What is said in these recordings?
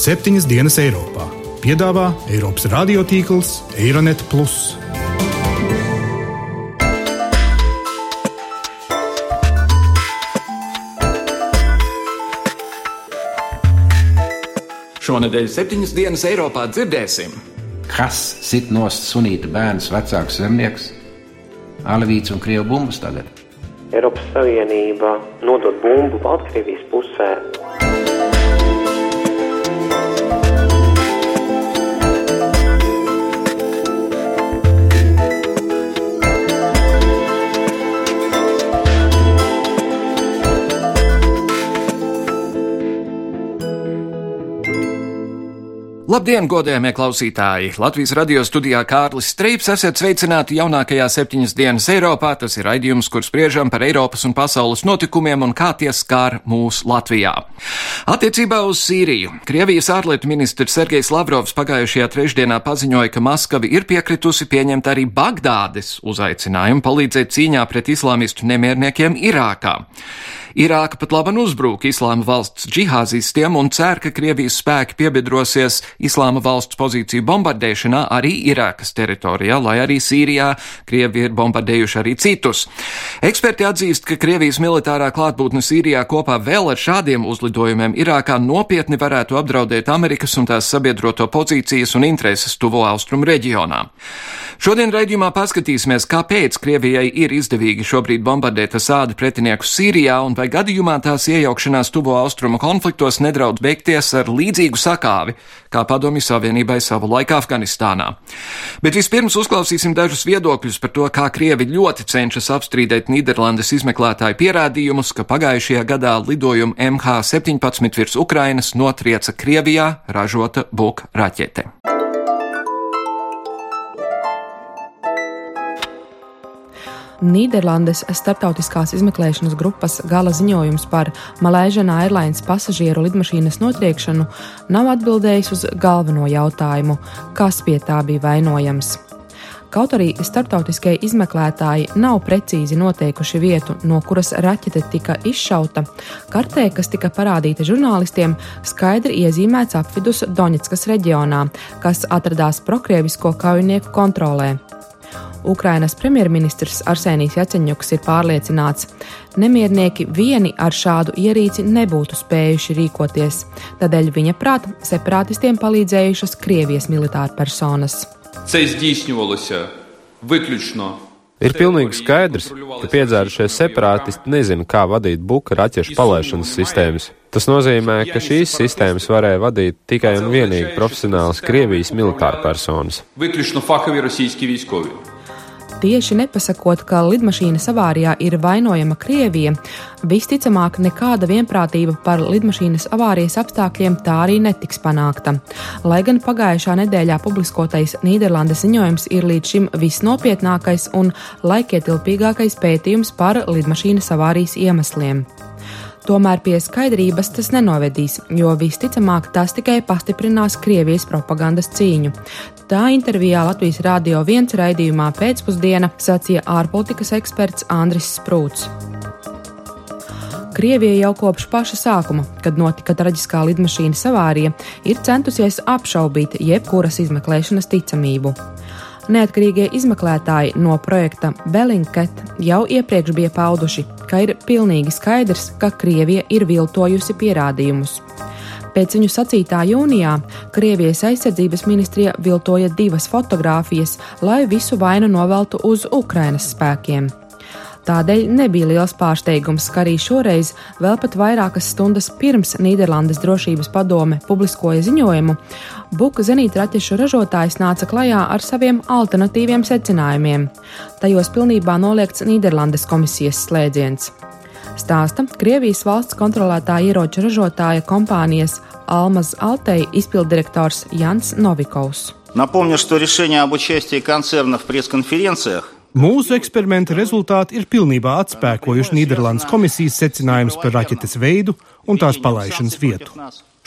septiņas dienas Eiropā. Piedāvā Eiropas radiotīkls Eironet. Šonadēļ septiņas dienas Eiropā dzirdēsim. Kas sit nost sunīta bērns, vecāks zemnieks, Alvīts un Krievu bumbas tagad? Eiropas Savienība nodod bumbu Baltkrievijas pusē. Labdien, godējamie klausītāji! Latvijas radio studijā Kārlis Streips esat sveicināti jaunākajā septiņas dienas Eiropā. Tas ir raidījums, kur spriežam par Eiropas un pasaules notikumiem un kā tie skār mūs Latvijā. Attiecībā uz Sīriju Krievijas ārlietu ministrs Sergejs Lavrovs pagājušajā trešdienā paziņoja, ka Maskava ir piekritusi pieņemt arī Bagdādes uzaicinājumu palīdzēt cīņā pret islāmistu nemierniekiem Irākā. Irāka pat laban uzbrūk Islāma valsts džihādistiem un cer, ka Krievijas spēki piebiedrosies Islāma valsts pozīciju bombardēšanā arī Irākas teritorijā, lai arī Sīrijā Krievi ir bombardējuši arī citus. Eksperti atzīst, ka Krievijas militārā klātbūtne Sīrijā kopā vēl ar šādiem uzlidojumiem Irākā nopietni varētu apdraudēt Amerikas un tās sabiedroto pozīcijas un intereses tuvo austrumu reģionā. Šodien raidījumā paskatīsimies, kāpēc Krievijai ir izdevīgi šobrīd bombardēt Asāda pretiniekus Sīrijā un vai gadījumā tās iejaukšanās tuvo austrumu konfliktos nedraudz beigties ar līdzīgu sakāvi, kā padomju Savienībai savu laiku Afganistānā. Bet vispirms uzklausīsim dažus viedokļus par to, kā Krievi ļoti cenšas apstrīdēt Nīderlandes izmeklētāju pierādījumus, ka pagājušajā gadā lidojuma MH17 virs Ukrainas notrieca Krievijā ražota Buk raķete. Nīderlandes starptautiskās izmeklēšanas grupas gala ziņojums par Malaysian Airlines pasažieru lidmašīnas notriekšanu nav atbildējis uz galveno jautājumu, kas pie tā bija vainojams. Kaut arī starptautiskie izmeklētāji nav precīzi noteikuši vietu, no kuras raķete tika izšauta, kartē, kas tika parādīta žurnālistiem, skaidri iezīmēts apvidus Doņetskas reģionā, kas atradās prokrievisko kaujinieku kontrolē. Ukrainas premjerministrs Arsenijs Jaceņuks ir pārliecināts, nemiernieki vieni ar šādu ierīci nebūtu spējuši rīkoties, tādēļ viņa prāt separatistiem palīdzējušas Krievijas militāra personas. Ir pilnīgi skaidrs, ka piedzērušies separātisti nezina, kā vadīt buka raķešu palaišanas sistēmas. Tas nozīmē, ka šīs sistēmas varēja vadīt tikai un vienīgi profesionāls Krievijas militāra personas. Tieši nepasakot, ka lidmašīnas avārijā ir vainojama Krievija, visticamāk nekāda vienprātība par lidmašīnas avārijas apstākļiem tā arī netiks panākta. Lai gan pagājušā nedēļā publiskotais Nīderlandes ziņojums ir līdz šim visnopietnākais un laikietilpīgākais pētījums par lidmašīnas avārijas iemesliem. Tomēr pie skaidrības tas nenovedīs, jo visticamāk tas tikai pastiprinās Krievijas propagandas cīņu. Tā intervijā Latvijas Rādio 1 raidījumā pēcpusdiena sacīja ārpolitikas eksperts Andris Sprūts. Krievija jau kopš paša sākuma, kad notika traģiskā lidmašīnas avārija, ir centusies apšaubīt jebkuras izmeklēšanas ticamību. Neatkarīgie izmeklētāji no projekta Bellingcat jau iepriekš bija pauduši, ka ir pilnīgi skaidrs, ka Krievija ir viltojusi pierādījumus. Pēc viņu sacītā jūnijā Krievijas aizsardzības ministrija viltoja divas fotogrāfijas, lai visu vainu noveltu uz Ukrainas spēkiem. Tādēļ nebija liels pārsteigums, ka arī šoreiz, vēl pat vairākas stundas pirms Nīderlandes drošības padome publiskoja ziņojumu, Buka zenītraķešu ražotājs nāca klajā ar saviem alternatīviem secinājumiem. Tajos pilnībā noliegts Nīderlandes komisijas slēdziens. Stāsta Krievijas valsts kontrolētā ieroču ražotāja kompānijas Almaz Altei izpildirektors Jans Novikovs. Напомню, что решение об участии концерна в пресс-конференциях Mūsu eksperimenta rezultāti ir pilnībā atspēkojuši Nīderlandes komisijas secinājumus par raķetes veidu un tās palaišanas vietu.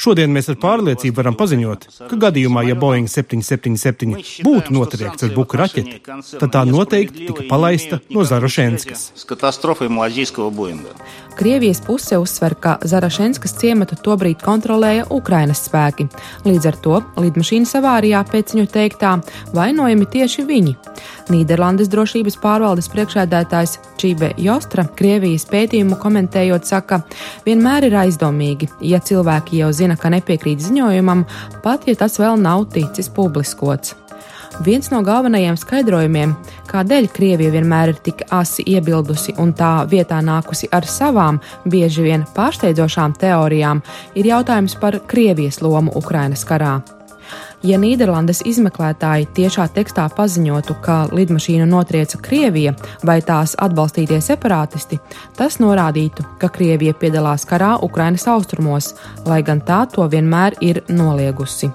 Šodien mēs ar pārliecību varam paziņot, ka gadījumā, ja Boeing 777 būtu notriekts ar buku raķeti, tad tā noteikti tika palaista no Zarašenskas. Krievijas puse uzsver, ka Zarašenskas ciematu tobrīd kontrolēja Ukrainas spēki. Līdz ar to lidmašīnas avārijā pēc viņu teiktā vainojami tieši viņi. Nīderlandes drošības pārvaldes priekšēdētājs Čībe Jostra Krievijas pētījumu komentējot saka, vienmēr ir aizdomīgi, ja cilvēki jau zina, ka nepiekrīt ziņojumam, pat ja tas vēl nav ticis publiskots. Viens no galvenajiem skaidrojumiem, kādēļ Krievija vienmēr ir tik asi iebildusi un tā vietā nākusi ar savām, bieži vien pārsteidzošām teorijām, ir jautājums par Krievijas lomu Ukrainas karā. Ja Nīderlandes izmeklētāji tiešā tekstā paziņotu, ka lidmašīnu notrieca Krievija vai tās atbalstītie separātisti, tas norādītu, ka Krievija piedalās karā Ukrainas austrumos, lai gan tā to vienmēr ir noliegusi.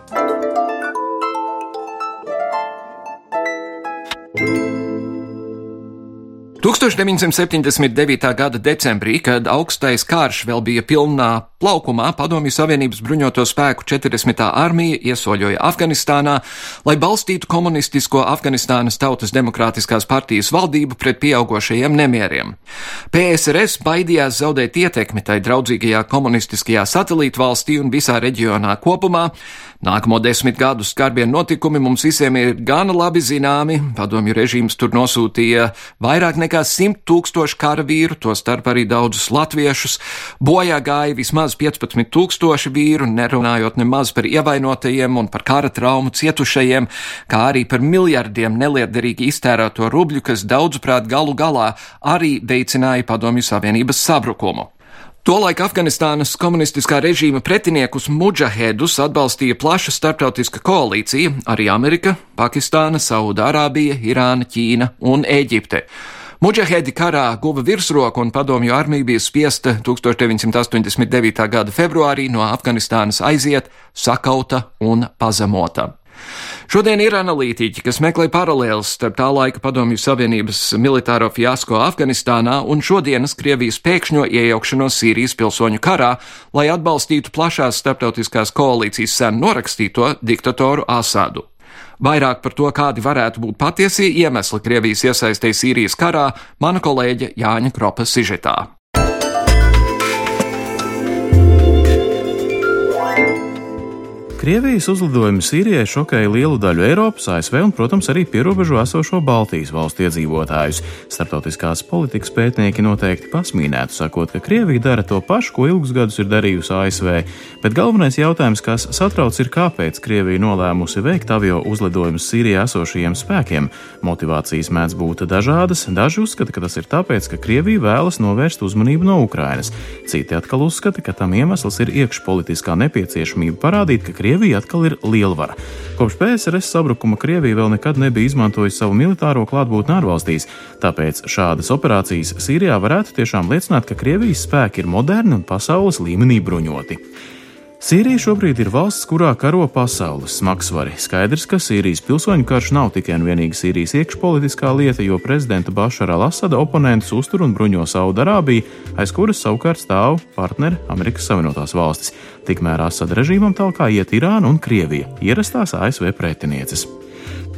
1979. gada decembrī, kad augstais karš vēl bija pilnā plaukumā, Padomju Savienības bruņoto spēku 40. armija iesoļoja Afganistānā, lai balstītu komunistisko Afganistānas Tautas Demokrātiskās partijas valdību pret pieaugošajiem nemieriem. PSRS baidījās zaudēt ietekmi tai draudzīgajā komunistiskajā satelītu valstī un visā reģionā kopumā, Nākamo desmit gadu skarbie notikumi mums visiem ir gana labi zināmi. Padomju režīms tur nosūtīja vairāk nekā simt tūkstošu karavīru, to starp arī daudzus latviešus. Bojā gāja vismaz 15 tūkstoši vīru, nerunājot nemaz par ievainotajiem un par kara traumu cietušajiem, kā arī par miljardiem neliederīgi iztērēto rubļu, kas daudzuprāt galu galā arī veicināja Padomju Savienības sabrukumu. Tolaik Afganistānas komunistiskā režīma pretiniekus mudžahedus atbalstīja plaša starptautiska koalīcija, arī Amerika, Pakistāna, Saudārābija, Irāna, Ķīna un Eģipte. Mudžahedi karā guva virsroku un padomju armija bija spiesta 1989. gada februārī no Afganistānas aiziet, sakauta un pazemota. Šodien ir analītiķi, kas meklē paralēlus starp tā laika Padomju Savienības militāro fiasko Afganistānā un šodienas Krievijas pēkšņo iejaukšanos Sīrijas pilsoņu karā, lai atbalstītu plašās starptautiskās koalīcijas sen norakstīto diktatoru Asādu. Vairāk par to, kādi varētu būt patiesie iemesli Krievijas iesaistē Sīrijas karā, mana kolēģe Jāņa Kropa sižetā. Krievijas uzlidojumi Sīrijai šokēja lielu daļu Eiropas, ASV un, protams, arī pierobežu esošo Baltijas valstu iedzīvotājus. Startautiskās politikas pētnieki noteikti pasmīnētu, sakot, ka Krievija dara to pašu, ko ilgus gadus ir darījusi ASV, bet galvenais jautājums, kas satrauc, ir, kāpēc Krievija nolēmusi veikt avio uzlidojumus Sīrijā esošajiem spēkiem. Motivācijas mēdz būt dažādas, daži uzskata, ka tas ir tāpēc, ka Krievija vēlas novērst uzmanību no Ukrainas, citi atkal uzskata, ka tam iemesls ir iekšpolitiskā nepieciešamība parādīt, ka Krievija Krievija atkal ir lielvara. Kopš PSRS sabrukuma Krievija vēl nekad nebija izmantojusi savu militāro klātbūtni ārvalstīs, tāpēc šādas operācijas Sīrijā varētu tiešām liecināt, ka Krievijas spēki ir moderni un pasaules līmenī bruņoti. Sīrija šobrīd ir valsts, kurā karo pasaules smagsvari. Skaidrs, ka Sīrijas pilsoņu karš nav tikai un vienīgi Sīrijas iekšpolitiskā lieta, jo prezidenta Bašara al-Asada oponentus uztur un bruņo Saudarābiju, aiz kuras savukārt stāv partneri Amerikas Savienotās valstis. Tikmēr Asada režīmam talkā iet Irāna un Krievija, ierastās ASV pretinieces.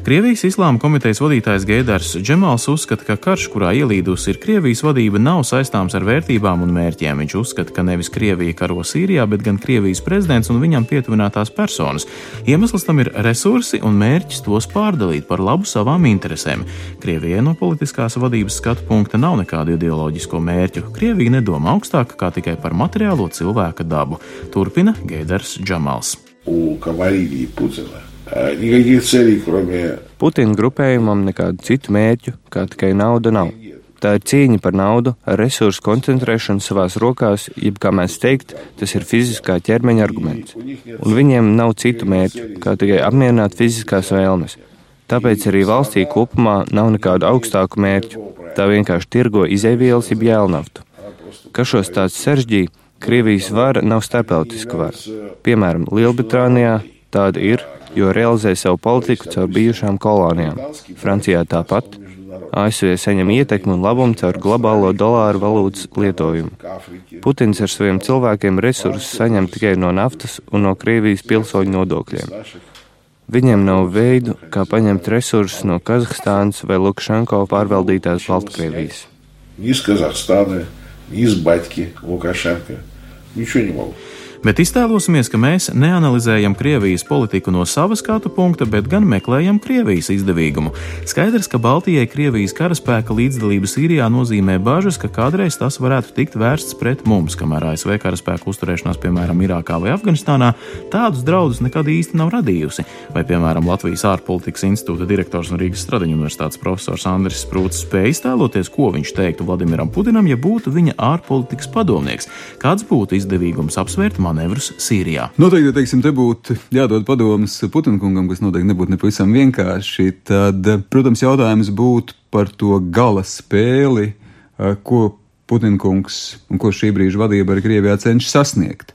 Krievijas Islāma komitejas vadītājs Gēdars Džemāls uzskata, ka karš, kurā ielīdusi ir Krievijas vadība, nav saistāms ar vērtībām un mērķiem. Viņš uzskata, ka nevis Krievija karo Sīrijā, bet gan Krievijas prezidents un viņam pietuvinātās personas. Iemesls tam ir resursi un mērķis tos pārdalīt par labu savām interesēm. Krievijai no politiskās vadības skatu punkta nav nekādu ideoloģisko mērķu. Krievija nedomā augstāk kā tikai par materiālo cilvēka dabu. Turpina Gēdars Džemāls. У кавалерии Пузева Никаких целей, кроме... Putina grupējumam nekādu citu mērķu, kā tikai nauda nav. Tā ir cīņa par naudu, resursu koncentrēšanu savās rokās, jeb kā mēs teikt, tas ir fiziskā ķermeņa arguments. Un viņiem nav citu mērķu, kā tikai apmierināt fiziskās vēlmes. Tāpēc arī valstī kopumā nav nekādu augstāku mērķu. Tā vienkārši tirgo izēvielas jeb jēlnaftu. Kas šos tāds sarežģīja, Krievijas vara nav starptautiska vara. Piemēram, Lielbritānijā tāda ir, jo realizē savu politiku caur bijušām kolonijām. Francijā tāpat. ASV saņem ietekmi un labumu caur globālo dolāru valūtas lietojumu. Putins ar saviem cilvēkiem resursus saņem tikai no naftas un no Krievijas pilsoņu nodokļiem. Viņiem nav veidu, kā paņemt resursus no Kazahstānas vai Lukašenko pārvaldītās Baltkrievijas. Ni iz Kazahstāna, ni iz Baļķa, Lukašenka. Ničo nemogu. Bet iztēlosimies, ka mēs neanalizējam Krievijas politiku no sava skatu punkta, bet gan meklējam Krievijas izdevīgumu. Skaidrs, ka Baltijai Krievijas karaspēka līdzdalība Sīrijā nozīmē bažas, ka kādreiz tas varētu tikt vērsts pret mums, kamēr ASV karaspēka uzturēšanās, piemēram, Irākā vai Afganistānā, tādus draudus nekad īsti nav radījusi. Vai, piemēram, Latvijas ārpolitikas institūta direktors un Rīgas Stradiņu universitātes profesors Andris Sprūts spēja iztēloties, ko viņš teiktu Vladimiram Putinam, ja būtu viņa ārpolitikas padomnieks. Kāds būtu izdevīgums apsvērt manevrus Sīrijā. Noteikti, teiksim, te būtu jādod padomus Putinkungam, kas noteikti nebūtu nepavisam vienkārši. Tad, protams, jautājums būtu par to gala spēli, ko Putinkungs un ko šī brīža vadība ar Krievijā cenšas sasniegt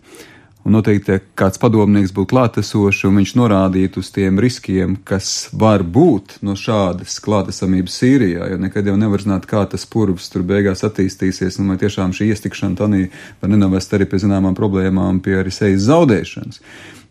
un noteikti kāds padomnieks būtu klātesošs un viņš norādītu uz tiem riskiem, kas var būt no šādas klātesamības Sīrijā, jo nekad jau nevar zināt, kā tas purvs tur beigās attīstīsies, un vai tiešām šī iestikšana tanī var nenovest arī pie zināmām problēmām, pie arī sejas zaudēšanas.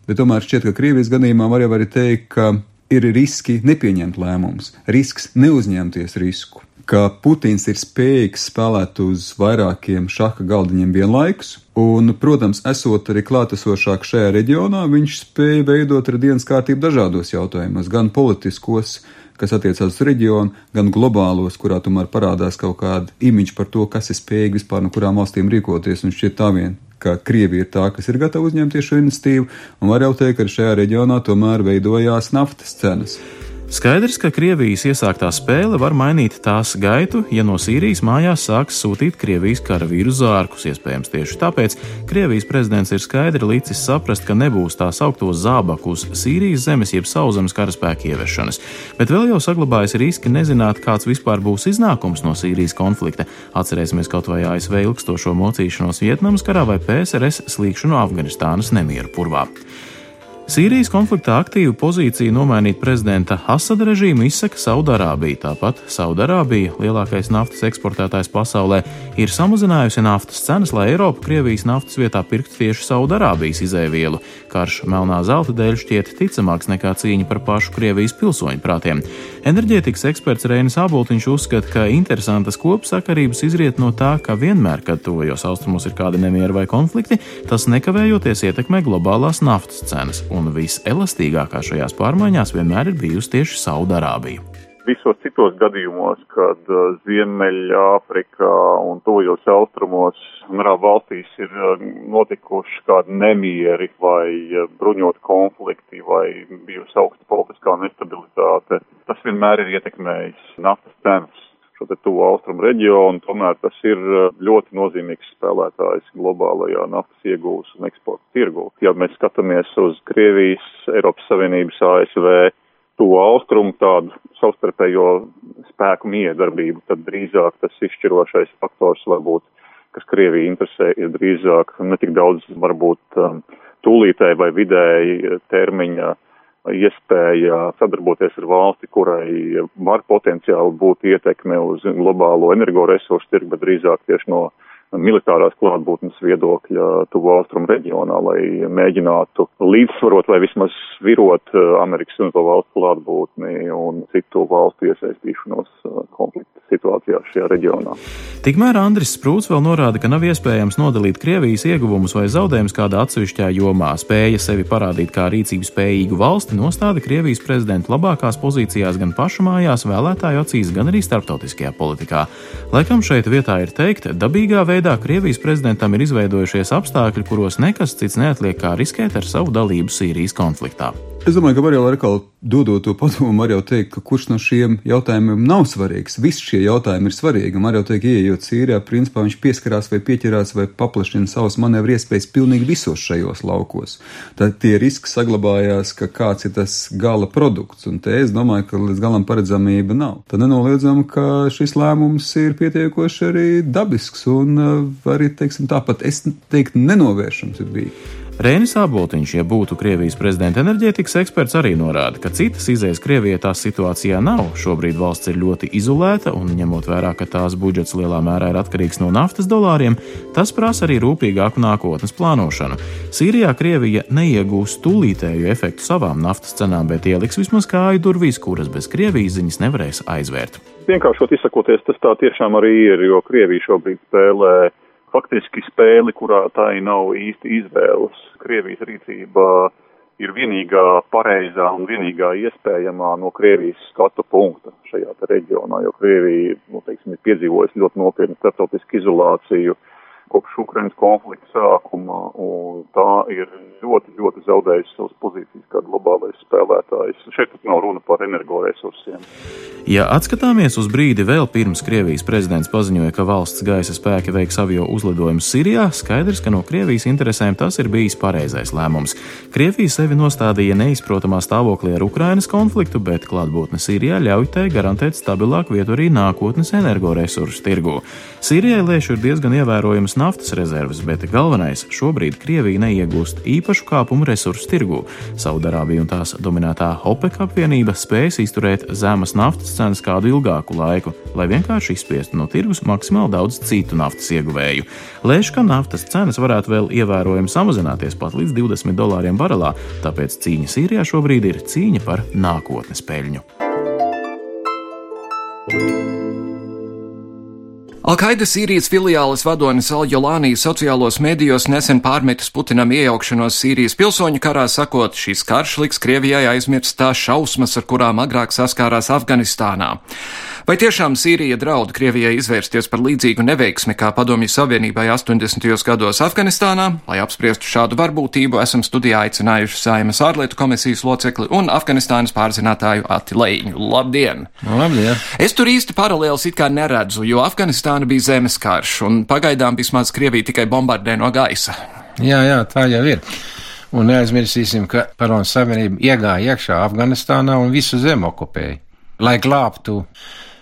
Bet tomēr šķiet, ka Krievijas gadījumā var jau arī teikt, ka ir riski nepieņemt lēmumus, risks neuzņemties risku ka Putins ir spējīgs spēlēt uz vairākiem šaha galdiņiem vienlaikus, un, protams, esot arī klātesošāk šajā reģionā, viņš spēja veidot arī dienas kārtību dažādos jautājumos, gan politiskos, kas attiecās uz reģionu, gan globālos, kurā tomēr parādās kaut kāda imidža par to, kas ir spējīgi vispār no kurām valstīm rīkoties, un šķiet tā vien ka Krievija ir tā, kas ir gatava uzņemties šo iniciatīvu, un var jau teikt, ka šajā reģionā tomēr veidojās naftas cenas. Skaidrs, ka Krievijas iesāktā spēle var mainīt tās gaitu, ja no Sīrijas mājās sāks sūtīt Krievijas karavīru zārkus. Iespējams, tieši tāpēc Krievijas prezidents ir skaidri licis saprast, ka nebūs tā saukto zābaku uz Sīrijas zemes jeb sauszemes karaspēku ieviešanas. Bet vēl jau saglabājas riski nezināt, kāds vispār būs iznākums no Sīrijas konflikta. Atcerēsimies kaut vai ASV ilgstošo mocīšanos Vietnamas karā vai PSRS slīkšanu Afganistānas nemieru purvā. Sīrijas konfliktā aktīvu pozīciju nomainīt prezidenta Asada režīmu izsaka Saudārābija. Tāpat Saudārābija, lielākais naftas eksportētājs pasaulē, ir samazinājusi naftas cenas, lai Eiropa Krievijas naftas vietā pirktu tieši Saudārābijas izēvielu. Karš melnā zelta dēļ šķiet ticamāks nekā cīņa par pašu Krievijas pilsoņu prātiem. Enerģētikas eksperts Reinis Aboltiņš uzskata, ka interesantas kopsakarības izriet no tā, ka vienmēr, kad tuvajos austrumos ir kādi nemieri vai konflikti, tas nekavējoties ietekmē globālās naftas cenas un viselastīgākā šajās pārmaiņās vienmēr ir bijusi tieši Saudārābija. Visos citos gadījumos, kad uh, Ziemeļāfrikā un tojos austrumos un arābu valstīs ir uh, notikuši kādi nemieri vai uh, bruņot konflikti vai bijusi augsta politiskā nestabilitāte, tas vienmēr ir ietekmējis naftas cenas šo te tuvu austrumu reģionu, tomēr tas ir eh, ļoti nozīmīgs spēlētājs globālajā naftas iegūs un eksporta tirgū. Ja mēs skatāmies uz Krievijas, Eiropas Savienības, ASV, tuvu austrumu tādu savstarpējo spēku miedarbību, tad drīzāk tas izšķirošais faktors varbūt, kas Krieviju interesē, ir drīzāk ne tik daudz varbūt um, tūlītēji vai vidēji termiņa iespēja sadarboties ar valsti, kurai var potenciāli būt ietekme uz globālo energoresursu tirgu, bet drīzāk tieši no militārās klātbūtnes viedokļa tuvu austrumu reģionā, lai mēģinātu līdzsvarot vai vismaz virot eh, Amerikas un to valstu klātbūtni un citu valstu iesaistīšanos eh, konflikta situācijās šajā reģionā. Tikmēr Andris Sprūts vēl norāda, ka nav iespējams nodalīt Krievijas ieguvumus vai zaudējumus kādā atsevišķā jomā. Spēja sevi parādīt kā rīcības spējīgu valsti nostāda Krievijas prezidenta labākās pozīcijās gan pašu mājās, vēlētāju acīs, gan arī starptautiskajā politikā. Laikam šeit vietā ir teikt, dabīgā veidā veidā Krievijas prezidentam ir izveidojušies apstākļi, kuros nekas cits neatliek kā riskēt ar savu dalību Sīrijas konfliktā. Es domāju, ka var jau atkal dodot to padomu, var jau teikt, ka kurš no šiem jautājumiem nav svarīgs. Visi šie jautājumi ir svarīgi. Man jau teikt, ieejot Sīrijā, principā viņš pieskarās vai pieķerās vai paplašina savas manevru iespējas pilnīgi visos šajos laukos. Tad tie riski saglabājās, ka kāds ir tas gala produkts, un te es domāju, ka līdz galam paredzamība nav. Tad nenoliedzam, ka šis lēmums ir pietiekoši arī dabisks un uh, arī, teiksim, tāpat es teiktu, nenovēršams ir bijis. Rēnis Aboltiņš, ja būtu Krievijas prezidenta enerģētikas eksperts, arī norāda, ka citas izējas Krievijai tās situācijā nav. Šobrīd valsts ir ļoti izolēta un, ņemot vērā, ka tās budžets lielā mērā ir atkarīgs no naftas dolāriem, tas prasa arī rūpīgāku nākotnes plānošanu. Sīrijā Krievija neiegūs tūlītēju efektu savām naftas cenām, bet ieliks vismaz kāju durvīs, kuras bez Krievijas ziņas nevarēs aizvērt. Vienkāršot izsakoties, tas tā tiešām arī ir, jo Krievija šobrīd spēlē faktiski spēli, kurā tā nav īsti izvēles. Krievijas rīcība ir vienīgā pareizā un vienīgā iespējamā no Krievijas skatu punkta šajā reģionā, jo Krievija, nu, teiksim, ir piedzīvojusi ļoti nopietnu starptautisku izolāciju kopš Ukrainas konflikta sākuma, un tā ir ļoti, ļoti zaudējusi savas pozīcijas kā globālais spēlētājs. Šeit nav runa par energoresursiem. Ja atskatāmies uz brīdi vēl pirms Krievijas prezidents paziņoja, ka valsts gaisa spēki veiks avio uzlidojumus Sirijā, skaidrs, ka no Krievijas interesēm tas ir bijis pareizais lēmums. Krievija sevi nostādīja neizprotamā stāvoklī ar Ukrainas konfliktu, bet klātbūtne Sirijā ļauj tai garantēt stabilāku vietu arī nākotnes energoresursu tirgu. Sīrijai lēšu ir diezgan ievērojamas naftas rezerves, bet galvenais šobrīd Krievija neiegūst īpašu kāpumu resursu tirgu. Saudarābija un tās dominētā OPEC apvienība spējas izturēt zemes naftas cenas kādu ilgāku laiku, lai vienkārši izspiestu no tirgus maksimāli daudz citu naftas ieguvēju. Lēš, ka naftas cenas varētu vēl ievērojami samazināties pat līdz 20 dolāriem barelā, tāpēc cīņa Sīrijā šobrīd ir cīņa par nākotnes peļņu. Alkaidas Sīrijas filiāles vadonis Aljolānī sociālos medijos nesen pārmetis Putinam iejaukšanos Sīrijas pilsoņu karā, sakot, šis karš liks Krievijai aizmirst tās šausmas, ar kurām agrāk saskārās Afganistānā. Vai tiešām Sīrija draud Krievijai izvērsties par līdzīgu neveiksmi kā Padomju Savienībai 80. gados Afganistānā? Lai apspriestu šādu varbūtību, esam studijā aicinājuši Saimas ārlietu komisijas locekli un Afganistānas pārzinātāju Ati Leiņu. Labdien! Labdien! Es tur īsti paralēlus it kā neredzu, jo Afganistāna bija zemes karš, un pagaidām vismaz Krievija tikai bombardē no gaisa. Jā, jā, tā jau ir. Un neaizmirsīsim, ka Padomju Savienība iegāja iekšā Afganistānā un visu zemi okupēja, lai glābtu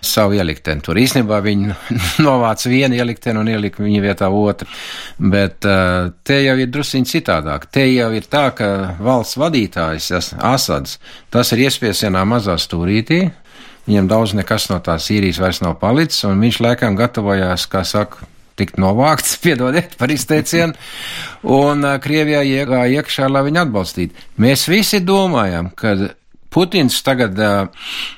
savu ielikteni. Tur īstenībā viņi novāca vienu ielikteni un ielika viņa vietā otru. Bet uh, te jau ir drusciņi citādāk. Te jau ir tā, ka valsts vadītājs Asads, tas ir iespies vienā mazā stūrītī. Viņam daudz nekas no tās Sīrijas vairs nav palicis, un viņš laikam gatavojās, kā saka, tikt novākts, piedodiet par izteicienu, un Krievijā iegāja iekšā, lai viņu atbalstītu. Mēs visi domājam, ka Putins tagad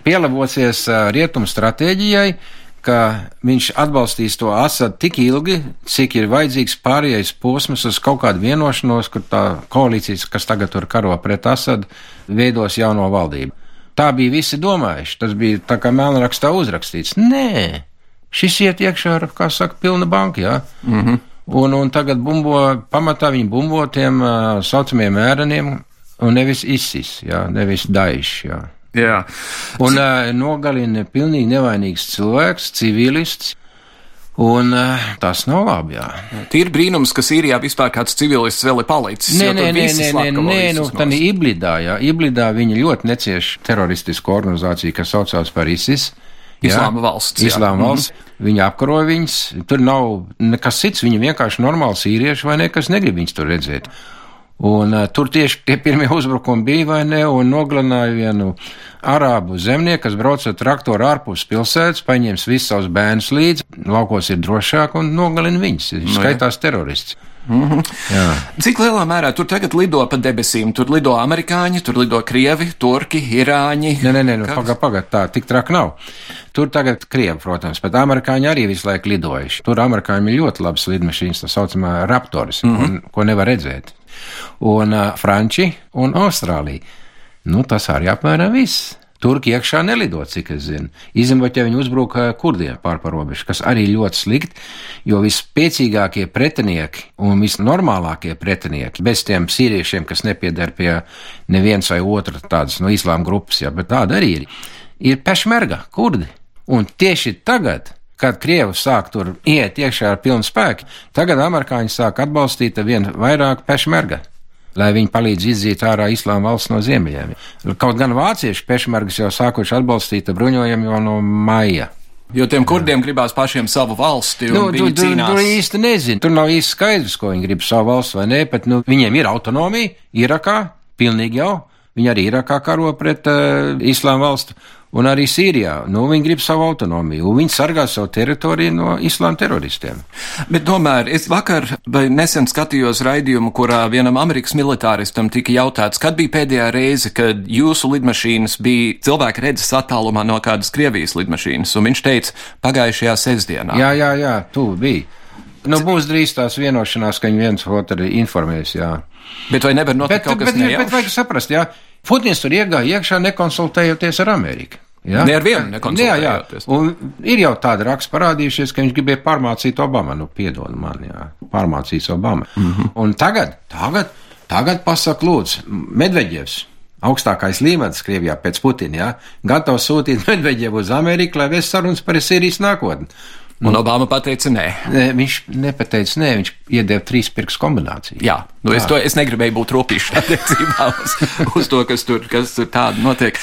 pielāgosies uh, rietumu stratēģijai, ka viņš atbalstīs to Asadu tik ilgi, cik ir vajadzīgs pārējais posms uz kaut kādu vienošanos, kur tā koalīcijas, kas tagad tur karo pret Asadu, veidos jauno valdību. Tā bija visi domājuši, tas bija tā kā melnrakstā uzrakstīts. Nē, šis iet iekšā ar, kā saka, pilna banka, jā. Mm -hmm. Un, un tagad bumbo, pamatā viņi bumbo tiem uh, saucamiem ēreniem, un nevis ISIS, jā, nevis Daesh. Jā. Jā. Un uh, nogalina pilnīgi nevainīgs cilvēks, civilists. Un uh, tas nav labi. Jā. Tīri brīnums, ka Sīrijā vispār kāds civilists vēl ir palicis. Nē, nē, nē, nē, nē, nē nu, tā ir Iblidā. Jā. Iblidā viņi ļoti necieš teroristisku organizāciju, kas saucās par ISIS. Islāma valsts. Islāma valsts. Mm. Viņi apkaroja viņus. Tur nav nekas cits. Viņi vienkārši normāli sīrieši vai nekas negrib viņus tur redzēt. Un uh, tur tieši tie pirmie uzbrukumi bija vai ne, un nogalināja vienu arābu zemnieku, kas brauc ar traktoru ārpus pilsētas, paņems visus savus bērnus līdzi, laukos ir drošāk un nogalina viņus. Viņš no, skaitās terorists. Mm -hmm. Jā. Cik lielā mērā tur tagad lido pa debesīm? Tur lido amerikāņi, tur lido krievi, turki, irāņi. Nē, nē, nē nu, pagaidi, pagaidi, tā tik traki nav. Tur tagad krievi, protams, bet amerikāņi arī visu laiku lidojuši. Tur amerikāņiem ir ļoti labas lidmašīnas, tā saucamā raptoris, mm -hmm. un, ko nevar redzēt un uh, Franči un Austrālija. Nu, tas arī apmēram viss. Turki iekšā nelido, cik es zinu. Izņemot, ja viņi uzbruka kurdiem pārparobežu, kas arī ļoti slikti, jo vispēcīgākie pretinieki un visnormālākie pretinieki, bez tiem sīriešiem, kas nepiedara pie neviens vai otra tādas no islāma grupas, jā, bet tāda arī ir, ir pešmerga, kurdi. Un tieši tagad kad Krievi sāk tur iet iekšā ar pilnu spēku, tagad amerikāņi sāk atbalstīt vien vairāk pešmerga. Lai viņi palīdz izzīt ārā islāma valsts no ziemeļiem. Kaut gan vācieši pešmergas jau sākuši atbalstīt bruņojumu jau no maija. Jo tiem kurdiem gribās pašiem savu valsti, Nu, tu, tu, tu īsti nezini. Tur nav īsti skaidrs, ko viņi grib savu valsts vai nē, bet nu, viņiem ir autonomija Irakā, pilnīgi jau. Viņi arī Irakā karo pret uh, Islāma valstu, un arī Sīrijā. Nu, viņi grib savu autonomiju, un viņi sargā savu teritoriju no Islāma teroristiem. Bet tomēr es vakar vai nesen skatījos raidījumu, kurā vienam Amerikas militāristam tika jautāts, kad bija pēdējā reize, kad jūsu lidmašīnas bija cilvēka redzes attālumā no kādas Krievijas lidmašīnas, un viņš teica pagājušajā sestdienā. Jā, jā, jā, tu biji. Nu, būs drīz tās vienošanās, ka viņi viens otru informēs, jā. Bet vai nevar notikt bet, kaut kas bet, bet, nejaušs? bet vajag saprast, jā, Putins tur iegāja iekšā nekonsultējoties ar Ameriku. Jā? Ne ar vienu nekonsultējoties. Jā, jā. Ir jau tāda raksta parādījušies, ka viņš gribēja pārmācīt Obamu. Nu, piedod man, jā, pārmācīs Obamu. Mm. -hmm. Un tagad, tagad, tagad pasaka, lūdzu, Medveģevs. Augstākais līmenis Krievijā pēc Putina, jā, gatavs sūtīt Medveģevu uz Ameriku, lai vēst sarunas par Sīrijas nākotni. Un Obama pateica nē. Nē, viņš nepateica nē, viņš iedeva trīs pirkstu kombināciju. Jā, nu es, to, es negribēju būt ropīšs attiecībā uz, uz to, kas tur, kas tur tāda notiek.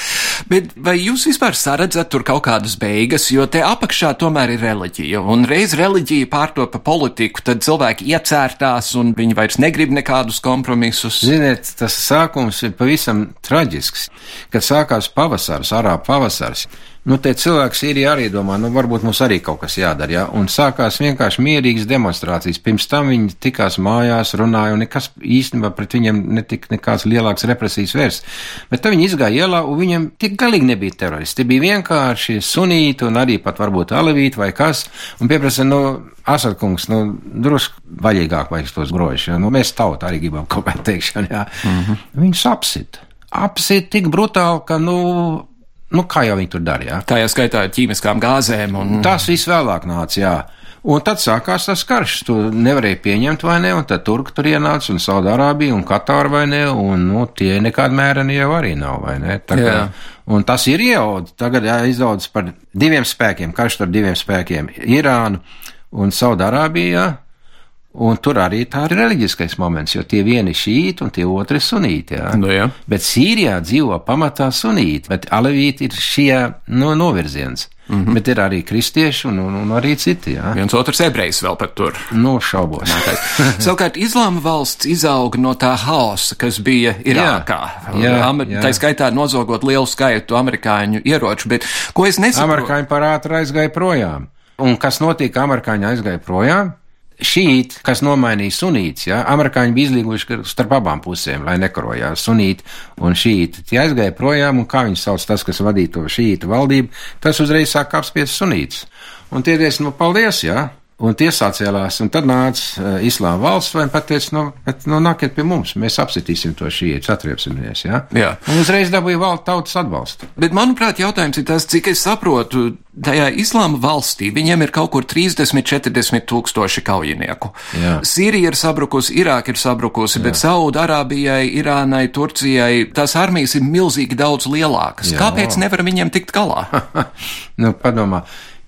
Bet vai jūs vispār saredzat tur kaut kādas beigas, jo te apakšā tomēr ir reliģija, un reiz reliģija pārtopa politiku, tad cilvēki iecērtās un viņi vairs negrib nekādus kompromisus. Ziniet, tas sākums ir pavisam traģisks. Kad sākās pavasars, arābu pavasars, nu, tie cilvēki Sīrijā arī domā, nu, varbūt mums arī kaut kas jādara, jā, un sākās vienkārši mierīgas demonstrācijas. Pirms tam viņi tikās mājās, runāja, un nekas īstenībā pret viņiem netika nekāds lielāks represijas vērsts. Bet tad viņi izgāja ielā, un viņiem tik galīgi nebija teroristi. Tie bija vienkārši sunīti, un arī pat varbūt alevīti vai kas, un pieprasa, nu, Asadkungs, nu, drusku vaļīgāk vajag tos grožus, jo, nu, mēs tauta arī gribam kaut kā teikšanu, jā. Mm -hmm. Viņus apsit. Apsit tik brutāli, ka, nu, nu, kā jau viņi tur darīja. Tā jau skaitā ar ķīmiskām gāzēm. Un... Tas viss vēlāk nāca, jā. Un tad sākās tas karš. Tu nevarēji pieņemt, vai ne? Un tad Turki tur ienāca, un Saudārābija, un Katāra, vai ne? Un nu, tie nekādi mēreni jau arī nav, vai ne? Jā. un tas ir ieaudzis. Tagad jāizaudzis par diviem spēkiem, karš ar diviem spēkiem - Irānu un Saudārābiju. Un tur arī tā ir reliģiskais moments, jo tie vieni ir šīti un tie otri ir sunīti. Jā. Nu, jā. Bet Sīrijā dzīvo pamatā sunīti, bet alevīti ir šie no, novirziens. Mm -hmm. Bet ir arī kristieši un, un, un arī citi. Jā. Viens otrs ebrejs vēl pat tur. No šaubos. Savukārt, Islāma valsts izauga no tā haosa, kas bija Irākā. Jā, Amer- jā. Tā skaitā nozogot lielu skaitu amerikāņu ieroču, bet ko es nesaprotu? Amerikāņi par ātri aizgāja projām. Un kas notika? Amerikāņi aizgāja projām. Šīt, kas nomainīja sunītus, ja, amerikāņi bija izlīguši starp abām pusēm, lai nekarojās sunīti un šīti. Tie aizgāja projām, un kā viņi sauc tas, kas vadīja to šītu valdību, tas uzreiz sāk apspiest sunītus. Un tie teica, nu, paldies, jā. Un tie sacēlās, un tad nāca uh, Islāma valsts un pateica, nu, nu, nāciet pie mums, mēs apsitīsim to šītu, atriepsimies, jā. Jā. Un uzreiz dabūja valsts tautas atbalstu. Bet, manuprāt, jautājums ir tas, cik es saprotu, tajā islāma valstī viņiem ir kaut kur 30-40 tūkstoši kaujinieku. Jā. Sīrija ir sabrukusi, Irāka ir sabrukusi, bet Saudārābijai, Irānai, Turcijai tās armijas ir milzīgi daudz lielākas. Jā. Kāpēc nevar viņiem tikt galā? nu, padomā.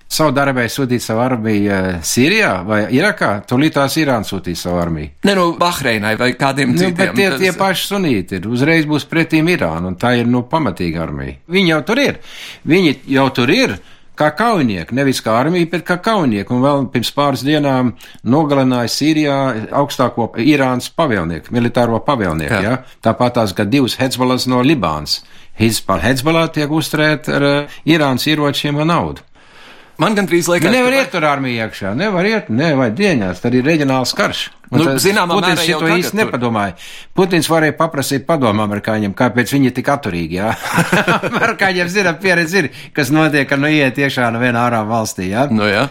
Saudārābija sūtīja savu armiju eh, Sīrijā vai Irakā, tūlīt tās Irāna sūtīja savu armiju. ne no Bahreinai vai kādiem Nu, citiem. bet tie, Tas- tie paši sunīti ir. Uzreiz būs pretīm Irāna, un tā ir nu, pamatīga armija. Viņi jau tur ir. Viņi jau tur ir. Kā kaujinieki, nevis kā armija, bet kā kaujinieki. Un vēl pirms pāris dienām nogalināja Sīrijā augstāko Irānas pavēlnieku, militāro pavēlnieku. Jā. Ja? Tāpat tās, ka divas Hezbollas no Libānas. Hezbollah tiek uzturēt ar uh, Irānas ieročiem un naudu. Man gandrīz liekas, Nevar ka- iet tur armija iekšā, nevar iet, ne, vai dienās, tad ir reģionāls karš. Un Nu, zināmā Putins mērā jau to īsti tur. nepadomāja. Putins varēja paprasīt padomu amerikāņiem, kāpēc viņi ir tik atturīgi, amerikāņiem zina pieredze ir, kas notiek, ka nu iet iekšā no viena ārā valstī, jā. Nu, jā.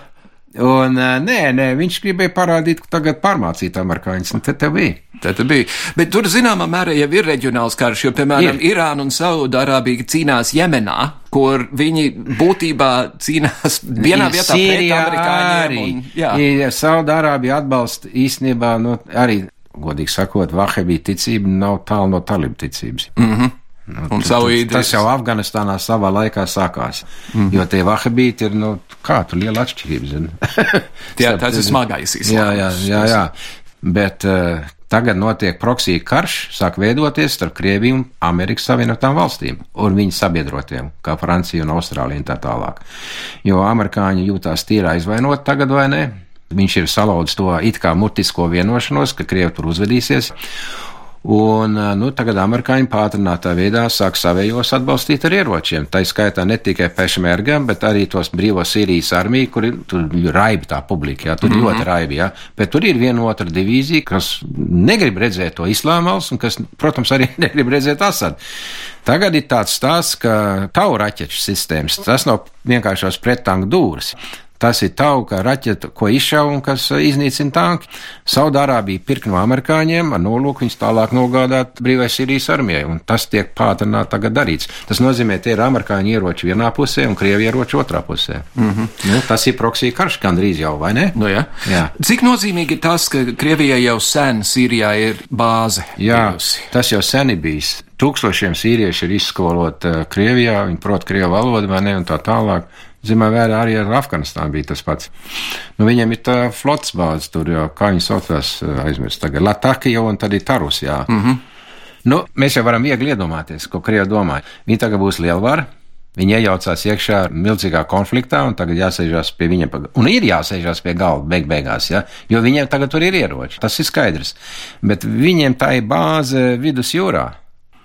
Un nē, nē, viņš gribēja parādīt, ka tagad pārmācīt amerikāņus, un te te bija. Tā tad bija. Bet tur zināmā mērā jau ir reģionāls karš, jo, piemēram, ir. Irāna un Saudārābija cīnās Jemenā, kur viņi būtībā cīnās vienā vietā pret amerikāņiem. arī. Un, jā. Ja Saudārābija atbalsta īstenībā, nu, arī, godīgi sakot, Vahabī ticība nav tālu no talību ticības. Mm -hmm. Nu, Un Saudī- tu- Tas jau Afganistānā savā laikā sākās. Mm. Jo tie vahabīti ir, nu, kā tur liela atšķirība, zini. Jā, tas ir smagais Jā, islāms. jā, jā, jā. Bet uh, Tagad notiek proksija karš, sāk veidoties starp Krieviju un Amerikas Savienotām valstīm un viņu sabiedrotiem, kā Francija un Austrālija un tā tālāk. Jo amerikāņi jūtās tīrā aizvainot tagad vai ne? Viņš ir salauzis to it kā mutisko vienošanos, ka Krievi tur uzvedīsies. Un, nu, tagad amerikāņi pātrinātā veidā sāk savējos atbalstīt ar ieročiem. Tā skaitā ne tikai pešmergam, bet arī tos brīvo Sīrijas armiju, kur tur raibi tā publika, jā, tur mm -hmm. ļoti raibi, jā. Bet tur ir viena otra divīzija, kas negrib redzēt to islāmals un kas, protams, arī negrib redzēt Asadu. Tagad ir tāds stāsts, ka tauraķeču sistēmas, tas nav vienkāršos pretanku dūris. Tas ir tauka raķeta, ko izšauja un kas iznīcina tanki. Saudārābija pirk no amerikāņiem ar nolūku viņus tālāk nogādāt brīvai Sīrijas armijai, un tas tiek pātrināt tagad darīts. Tas nozīmē, tie ir amerikāņu ieroči vienā pusē un krievi ieroči otrā pusē. Mm -hmm. nu, tas ir proksija karš gandrīz jau, vai ne? Nu, jā. Jā. Cik nozīmīgi ir tas, ka Krievijai jau sen Sīrijā ir bāze? Jā, bijusi? tas jau sen ir bijis. Tūkstošiem sīrieši ir izskoloti uh, Krievijā, viņi prot krievu valodu vai ne, un tā tālāk. Zinām, vērā arī ar Afganistānu bija tas pats. Nu, viņiem ir tā flots bāze tur, jau kā viņi saucās, aizmirst tagad. Latakija un tad ir Tarus, jā. Mm -hmm. Nu, mēs jau varam viegli iedomāties, ko Krievi domāja. Viņi tagad būs lielvara. Viņi iejaucās iekšā milzīgā konfliktā, un tagad jāsēžās pie viņiem. Un ir jāsēžās pie galda beig beigās, ja? jo viņiem tagad tur ir ieroči. Tas ir skaidrs. Bet viņiem tā ir bāze vidus jūrā.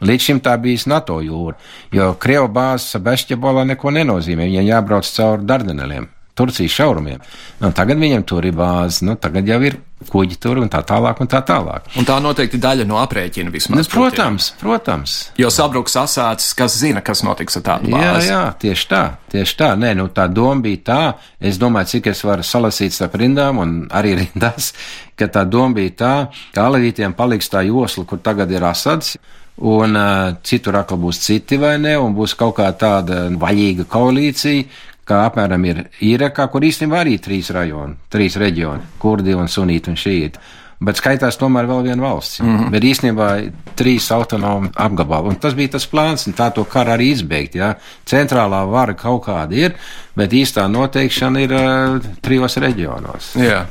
Līdz šim tā bijis NATO jūra, jo Krieva bāzes Sebastopolā neko nenozīmē. Viņiem jābrauc cauri Dardaneliem, Turcijas šaurumiem. Nu, tagad viņiem tur ir bāzes, nu, tagad jau ir kuģi tur un tā tālāk un tā tālāk. Un tā noteikti daļa no aprēķina vismaz. Nu, protams, protams. Jo sabruks asācis, kas zina, kas notiks ar tādu bāzi. Jā, jā, tieši tā, tieši tā. Nē, nu tā doma bija tā, es domāju, cik es varu salasīt starp rindām un arī rindās, ka tā doma bija tā, ka alevītiem paliks tā josla, kur tagad ir asads un uh, citur atkal būs citi vai ne, un būs kaut kā tāda vaļīga koalīcija, kā apmēram ir Īrakā, kur īstenībā arī trīs rajoni, trīs reģioni - kurdi un sunīti un šīti bet skaitās tomēr vēl viena valsts. Mm -hmm. Bet īstenībā trīs autonomi apgabali. Un tas bija tas plāns, un tā to karu arī izbeigt. Ja? Centrālā vara kaut kāda ir, bet īstā noteikšana ir uh, trijos reģionos. Jā.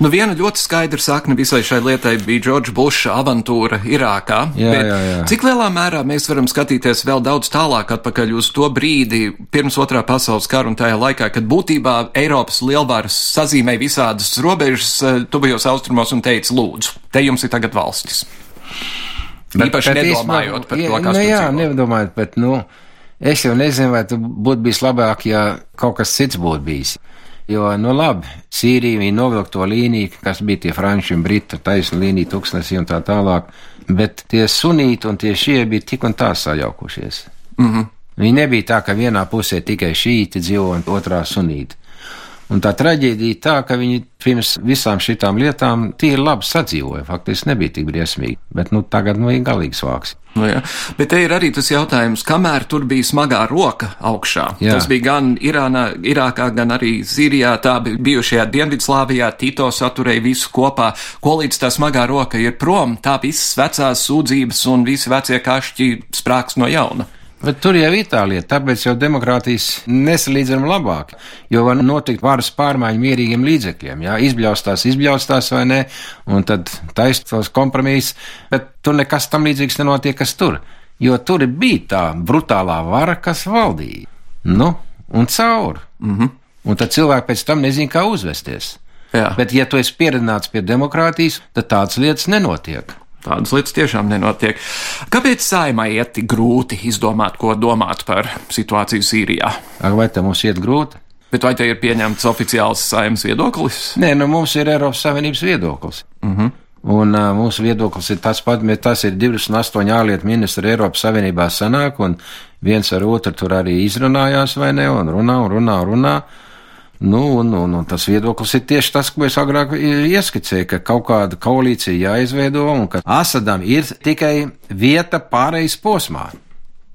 Nu, viena ļoti skaidra sakne visai šai lietai bija Džordža Buša avantūra Irākā. Jā, jā, jā. Cik lielā mērā mēs varam skatīties vēl daudz tālāk atpakaļ uz to brīdi pirms otrā pasaules kara un tajā laikā, kad būtībā Eiropas lielvaras sazīmēja visādas robežas tuvajos austrumos un teica, lūdzu, te jums ir tagad valstis. Bet, Īpaši bet nedomājot par to, kas nu, jā, nedomājot, bet, nu, es jau nezinu, vai tu būtu bijis labāk, ja kaut kas cits būtu bijis. Jo, nu labi, Sīrija viņa novilk to līniju, kas bija tie franči un briti, taisna līnija, tūkstnesī un tā tālāk, bet tie sunīti un tie šie bija tik un tā sajaukušies. Mm -hmm. Viņi nebija tā, ka vienā pusē tikai šīti dzīvo un otrā sunīti. Un tā traģēdija tā, ka viņi pirms visām šitām lietām tīri labi sadzīvoja. Faktiski nebija tik briesmīgi, bet nu, tagad nu, ir galīgs vāks. Nu, jā. Bet te ir arī tas jautājums, kamēr tur bija smagā roka augšā. Jā. Tas bija gan Irānā, Irākā, gan arī Sīrijā, tā bijušajā Dienvidslāvijā, Tito saturēja visu kopā. Ko līdz tā smagā roka ir prom, tā visas vecās sūdzības un visi vecie kašķi sprāks no jauna. Bet tur jau ir tā lieta, tāpēc jau demokrātijas nesalīdzinām labāk, jo var notikt varas pārmaiņu mierīgiem līdzekļiem, jā, izbļaustās, izbļaustās vai ne, un tad taist tos kompromisus, bet tur nekas tam līdzīgs nenotiek, kas tur, jo tur bija tā brutālā vara, kas valdīja, nu, un caur. Mm -hmm. Un tad cilvēki pēc tam nezin, kā uzvesties. Jā. Bet, ja tu esi pieredzināts pie demokrātijas, tad tādas lietas nenotiek. Tādas lietas tiešām nenotiek. Kāpēc saimai iet tik grūti izdomāt, ko domāt par situāciju Sīrijā? Vai te mums iet grūti? Bet vai te ir pieņemts oficiāls saimnes viedoklis? Nē, nu mums ir Eiropas Savienības viedoklis. Mm -hmm. Un uh, mūsu viedoklis ir tas pats, bet tas ir 28 ārlietu ministri Eiropas Savienībā sanāk, un viens ar otru tur arī izrunājās, vai ne, un runā, un runā, un runā. Nu, un, un, un tas viedoklis ir tieši tas, ko es agrāk ieskicēju, ka kaut kāda koalīcija jāizveido un ka Asadam ir tikai vieta pārejas posmā.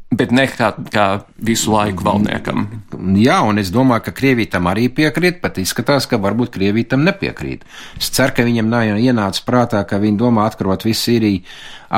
Bet ne kā, kā visu laiku valdniekam. Jā, un es domāju, ka Krievija tam arī piekrīt, pat izskatās, ka varbūt Krievija tam nepiekrīt. Es ceru, ka viņam nav ienācis prātā, ka viņi domā atkarot visu Sīriju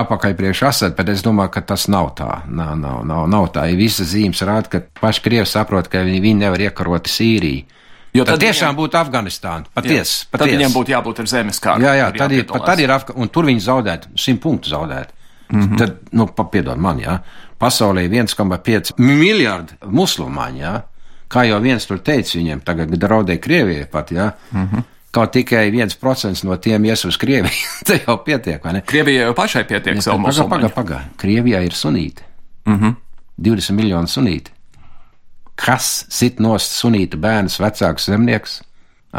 apakaļ priekš Asad, bet es domāju, ka tas nav tā. Nav, nav, nav, nav tā. Ja visas zīmes rāda, ka paši Krievi saprot, ka viņi, viņi nevar iekarot Sīriju Jo tad, tad tiešām viņiem- būtu Afganistāna. Patiesi. Jā, tad viņiem būtu jābūt ar zemes kārtu. Jā, jā, tad ir, tad ir Afga un tur viņi zaudētu, simt punktu zaudētu. Mm. -hmm. Tad, nu, papiedod man, jā, pasaulē ir 1,5 miljardi musulmaņu, jā. Kā jau viens tur teica viņiem, tagad draudēja Krievijai pat, jā. Mm. -hmm. Kaut tikai viens procents no tiem ies uz Krieviju, tad jau pietiek, vai ne? Krievijai jau pašai pietiek Ja, savu Paga, paga, musulmaņu. paga. Krievijā ir sunīti. Mhm. 20 miljoni sunīti. Kas sit nost sunīta bērns, vecāks zemnieks?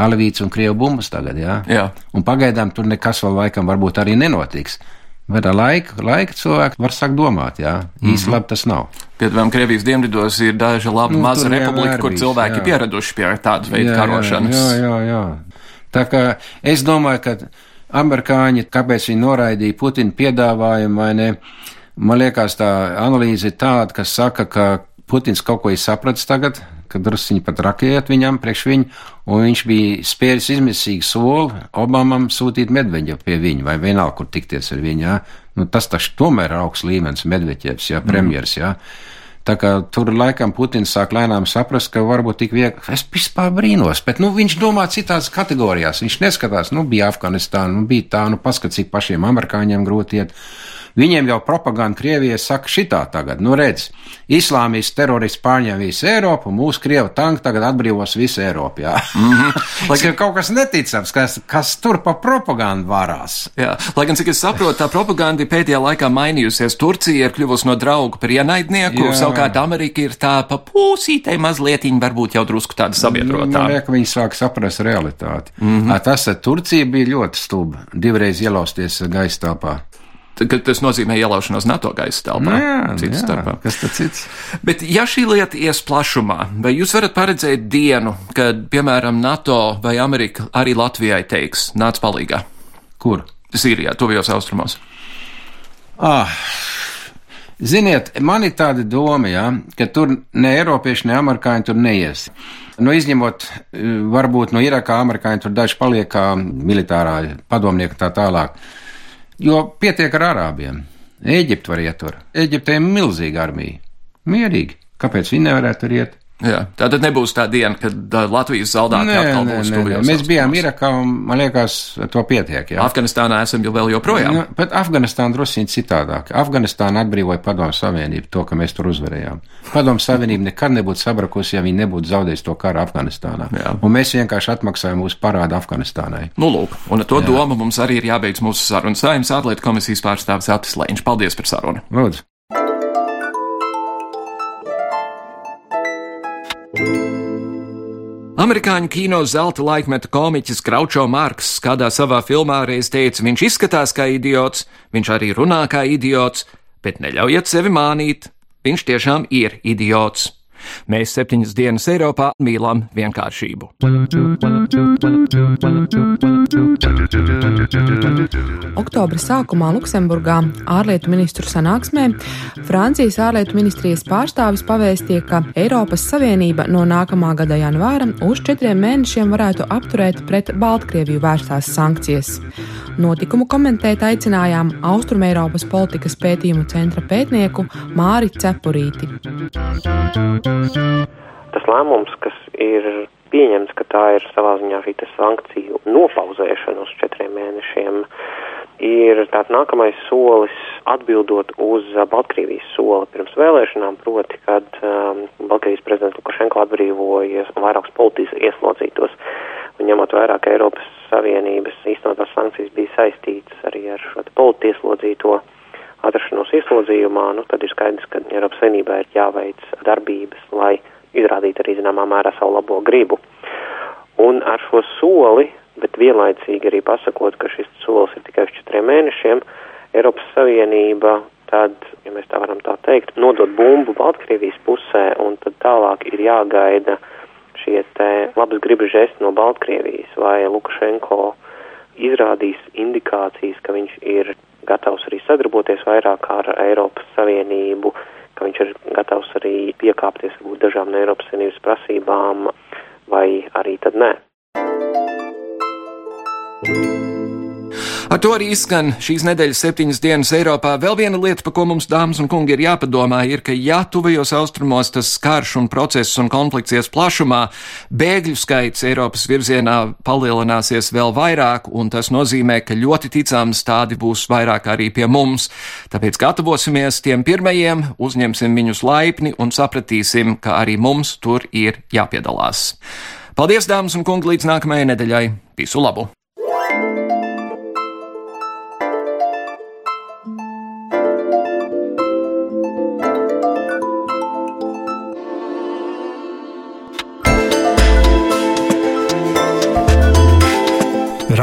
Alevīts un krievu bumbas tagad, jā? Jā. Un pagaidām tur nekas vēl laikam varbūt arī nenotiks. Bet ar laiku, laika cilvēki var sākt domāt, jā. Īsti Mhm. labi tas nav. Piemēram, Krievijas dienvidos ir daža laba Nu, vienmēr republika, kur cilvēki jā. pieraduši pie tāda veida Jā, karošanas. Jā, jā, jā. Tā kā es domāju, ka amerikāņi, kāpēc viņi noraidīja Putina piedāvājumu, vai ne? Man liekas, tā analīze ir tāda, kas saka, ka Putins kaut ko ir sapratis tagad, ka drusciņi pat rakējot viņam priekš viņu, un viņš bija spēris izmisīgu soli Obamam sūtīt Medveģu pie viņa, vai vienalga, kur tikties ar viņu, jā. Nu, tas taču tomēr ir augsts līmenis Medveģevs, jā, premjers, jā. Tā kā tur laikam Putins sāk lēnām saprast, ka varbūt tik viegli. Es vispār brīnos, bet nu, viņš domā citās kategorijās. Viņš neskatās, nu, bija Afganistāna, nu, bija tā, nu, paskat, cik pašiem amerikāņiem grūti iet. Viņiem jau propaganda Krievijai saka šitā tagad, nu, redz, islāmists terorists pārņem visu Eiropu, un mūsu Krieva tanki tagad atbrīvos visu Eiropu. Mm -hmm. Tas ir kaut kas neticams, kas, kas tur pa propagandu varās. Jā, lai gan, cik es saprotu, tā propaganda pēdējā laikā mainījusies. Turcija ir kļuvusi no drauga par ienaidnieku, Jā. savukārt Amerika ir tā pa pūsītei mazliet, varbūt jau drusku tāda Nu, sabiedrotā. man liekas, ka viņi sāk saprast realitāti. Mm. -hmm. Tas ar Turciju bija ļoti stulbi. Divreiz ielausties. Kad tas nozīmē ielaušanos NATO gaisa telpā. Jā, cits jā, starpā. kas tad cits? Bet, ja šī lieta ies plašumā, vai jūs varat paredzēt dienu, kad, piemēram, NATO vai Amerika arī Latvijai teiks, nāc palīgā? Kur? Sīrijā, tuvajos austrumos. Ah. Ziniet, man ir tāda doma, ja, ka tur ne Eiropieši, ne Amerikāņi tur neies. Nu, izņemot, eh, varbūt no Irakā amerikāņi tur daži paliek kā militārā padomnieki tā tālāk. Jo pietiek ar arābiem. Eģipte var iet tur. Eģiptē ir milzīga armija. Mierīgi. Kāpēc viņi nevarētu tur iet? Jā, tā tad nebūs tā diena, kad Latvijas zaldāti Nē, atkal būs tuvajos Mēs bijām. Irakā, un man liekas, to pietiek. Jā. Afganistānā esam jau vēl joprojām. Nu, bet Afganistāna drusku citādāk. Afganistāna atbrīvoja Padomu Savienību, to, ka mēs tur uzvarējām. Padomu Savienība nekad nebūtu sabrakusi, ja viņi nebūtu zaudējuši to karu Afganistānā. Jā. Un mēs vienkārši atmaksājam mūsu parādu Afganistānai. Nu, lūk, un ar to Jā. domu mums arī ir jābeidz mūsu saruna. Saimnes ārlietu komisijas pārstāvis Atis Lēņš. Paldies par sarunu! Lūdzu! Amerikāņu kino zelta laikmeta komiķis Kraučo Marks kādā savā filmā reiz teica, viņš izskatās kā idiots, viņš arī runā kā idiots, bet neļaujiet sevi mānīt, viņš tiešām ir idiots. Mēs septiņas dienas Eiropā mīlam vienkāršību. Oktobra sākumā Luksemburgā ārlietu ministru sanāksmē Francijas ārlietu ministrijas pārstāvis pavēstīja, ka Eiropas Savienība no nākamā gada janvāra uz četriem mēnešiem varētu apturēt pret Baltkrieviju vērstās sankcijas. Notikumu komentēt aicinājām Austrumēropas politikas pētījumu centra pētnieku Māri Cepurīti. Tas lēmums, kas ir pieņemts, ka tā ir savā ziņā šī sankciju nopauzēšana uz četriem mēnešiem, ir tāds nākamais solis atbildot uz Baltkrievijas soli pirms vēlēšanām, proti, kad um, Baltkrievijas prezidents Lukašenko atbrīvoja vairākus politiski ieslodzītos. Un ņemot vērā, ka Eiropas Savienības īstenotās sankcijas bija saistītas arī ar šo politiski ieslodzīto ieslodzījumā, nu tad ir skaidrs, ka Eiropas Savienībā ir jāveic darbības, lai izrādītu arī zināmā mērā savu labo gribu. Un ar šo soli, bet vienlaicīgi arī pasakot, ka šis solis ir tikai uz četriem mēnešiem, Eiropas Savienība tad, ja mēs tā varam tā teikt, nodot bumbu Baltkrievijas pusē un tad tālāk ir jāgaida šie te labas gribas žesti no Baltkrievijas, vai Lukašenko izrādīs indikācijas, ka viņš ir gatavs arī sadarboties vairāk ar Eiropas Savienību, ka viņš ir gatavs arī piekāpties varbūt dažām no Eiropas Savienības prasībām, vai arī tad nē. Ar to arī izskan šīs nedēļas septiņas dienas Eiropā. Vēl viena lieta, par ko mums, dāmas un kungi, ir jāpadomā, ir, ka ja tuvajos austrumos tas karš un process un konflikts ies plašumā, bēgļu skaits Eiropas virzienā palielināsies vēl vairāk, un tas nozīmē, ka ļoti ticams tādi būs vairāk arī pie mums. Tāpēc gatavosimies tiem pirmajiem, uzņemsim viņus laipni un sapratīsim, ka arī mums tur ir jāpiedalās. Paldies, dāmas un kungi, līdz nākamajai nedēļai. Visu labu!